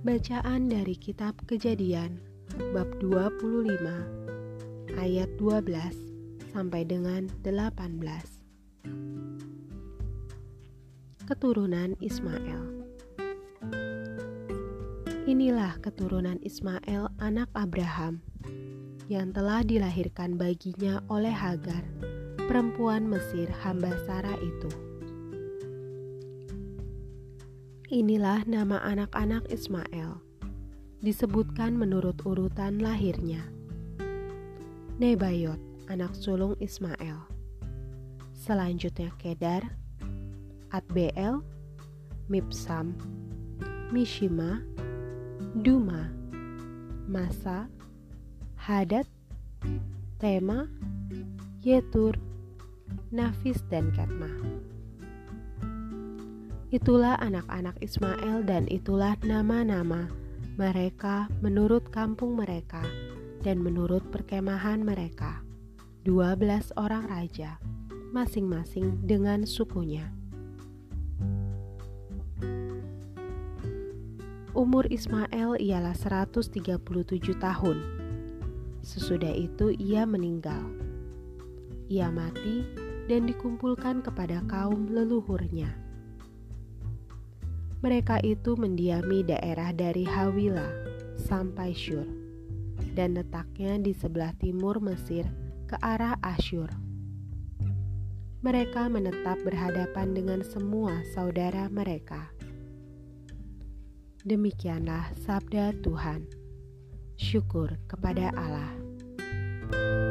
Bacaan dari kitab Kejadian bab 25 ayat 12 sampai dengan 18. Keturunan Ismail. Inilah keturunan Ismail anak Abraham yang telah dilahirkan baginya oleh Hagar, perempuan Mesir hamba Sarah itu. Inilah nama anak-anak Ismail, disebutkan menurut urutan lahirnya. Nebayot, anak sulung Ismail. Selanjutnya Kedar, Adbeel, Mipsam, Mishima, Duma, Masa, Hadad, Tema, Yetur, Nafis, dan Ketmah. Itulah anak-anak Ismail dan itulah nama-nama mereka menurut kampung mereka dan menurut perkemahan mereka. Dua belas orang raja, masing-masing dengan sukunya. Umur Ismail ialah 137 tahun. Sesudah itu ia meninggal. Ia mati dan dikumpulkan kepada kaum leluhurnya mereka itu mendiami daerah dari Hawila sampai Syur dan letaknya di sebelah timur Mesir ke arah Asyur. Mereka menetap berhadapan dengan semua saudara mereka. Demikianlah sabda Tuhan. Syukur kepada Allah. thank you